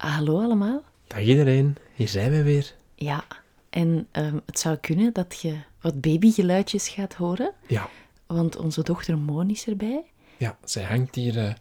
Hallo allemaal. Dag iedereen, hier zijn we weer. Ja, en ehm, het zou kunnen dat je wat babygeluidjes gaat horen, Ja, want onze dochter Moon is erbij. ja zij hangt hier eh,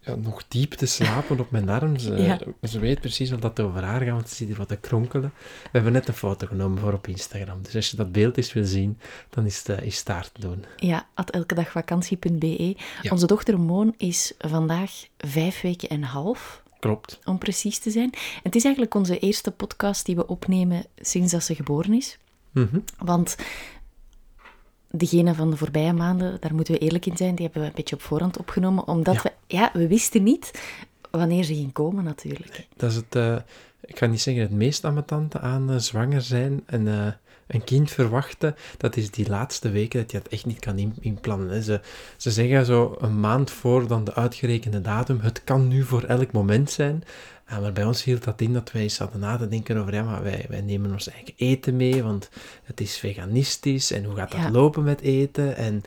ja, nog diep te slapen op mijn arm. Ze, Ja. ze weet precies wat dat over haar gaat, want ze zit hier wat te kronkelen. We hebben net een foto genomen voor op Instagram. Dus als je dat beeld eens wil zien, dan is het, eh, is daar te doen. Ja, at elkedagvakantie.be. Ja. Onze dochter Moon is vandaag vijf weken en een half, Klopt. om precies te zijn. Het is eigenlijk onze eerste podcast die we opnemen sinds dat ze geboren is. Mhm. Want degene van de voorbije maanden, daar moeten we eerlijk in zijn, die hebben we een beetje op voorhand opgenomen. Omdat Ja. we, ja, we wisten niet wanneer ze ging komen natuurlijk. Dat is het, eh, ik ga niet zeggen het meest ambetante aan eh, zwanger zijn en eh, een kind verwachten. Dat is die laatste weken dat je het echt niet kan in- inplannen. Ze, ze zeggen zo een maand voor dan de uitgerekende datum, het kan nu voor elk moment zijn. Ah, maar bij ons hield dat in dat wij eens hadden na te denken over, ja, maar wij, wij nemen ons eigen eten mee, want het is veganistisch en hoe gaat dat Ja. lopen met eten? En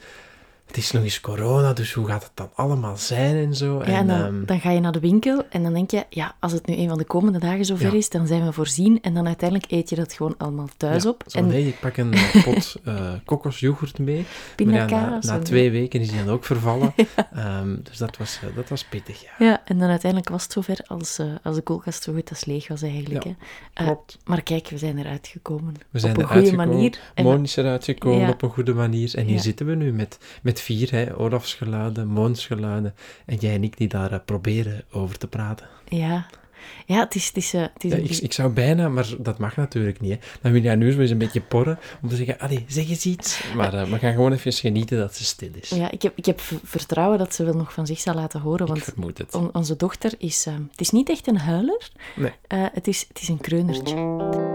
het is nog eens corona, dus hoe gaat het dan allemaal zijn en zo? Ja, en dan, ehm, dan ga je naar de winkel en dan denk je, ja, als het nu een van de komende dagen zover Ja. is, dan zijn we voorzien. En dan uiteindelijk eet je dat gewoon allemaal thuis Ja, op. Zo, en nee, ik pak een eh, pot eh kokosyoghurt mee. Maar ja, pindakaas. na, twee weken is die dan ook vervallen. Ehm, dus dat was, eh, dat was pittig, ja. Ja, en dan uiteindelijk was het zover als, als de koelkast zo goed als leeg was eigenlijk. Hè. Klopt. maar kijk, we zijn eruit gekomen. We zijn op een goede manier. Moon is eruit gekomen op een goede manier. En hier zitten we nu met, met vier, hè, Olafs geluiden, Moons geluiden. En jij en ik die daar eh, proberen over te praten. ja. ja, het is, het is, eh, het is Ja, ik, ik zou bijna, maar dat mag natuurlijk niet. Hè. Dan wil jij nu eens een beetje porren om te zeggen, allee, zeg eens iets. Maar eh, we gaan gewoon even genieten dat ze stil is. Ja, ik heb, ik heb vertrouwen dat ze wel nog van zich zal laten horen, want on- onze dochter is... het is niet echt een huiler, Nee. het, is, het is een kreunertje.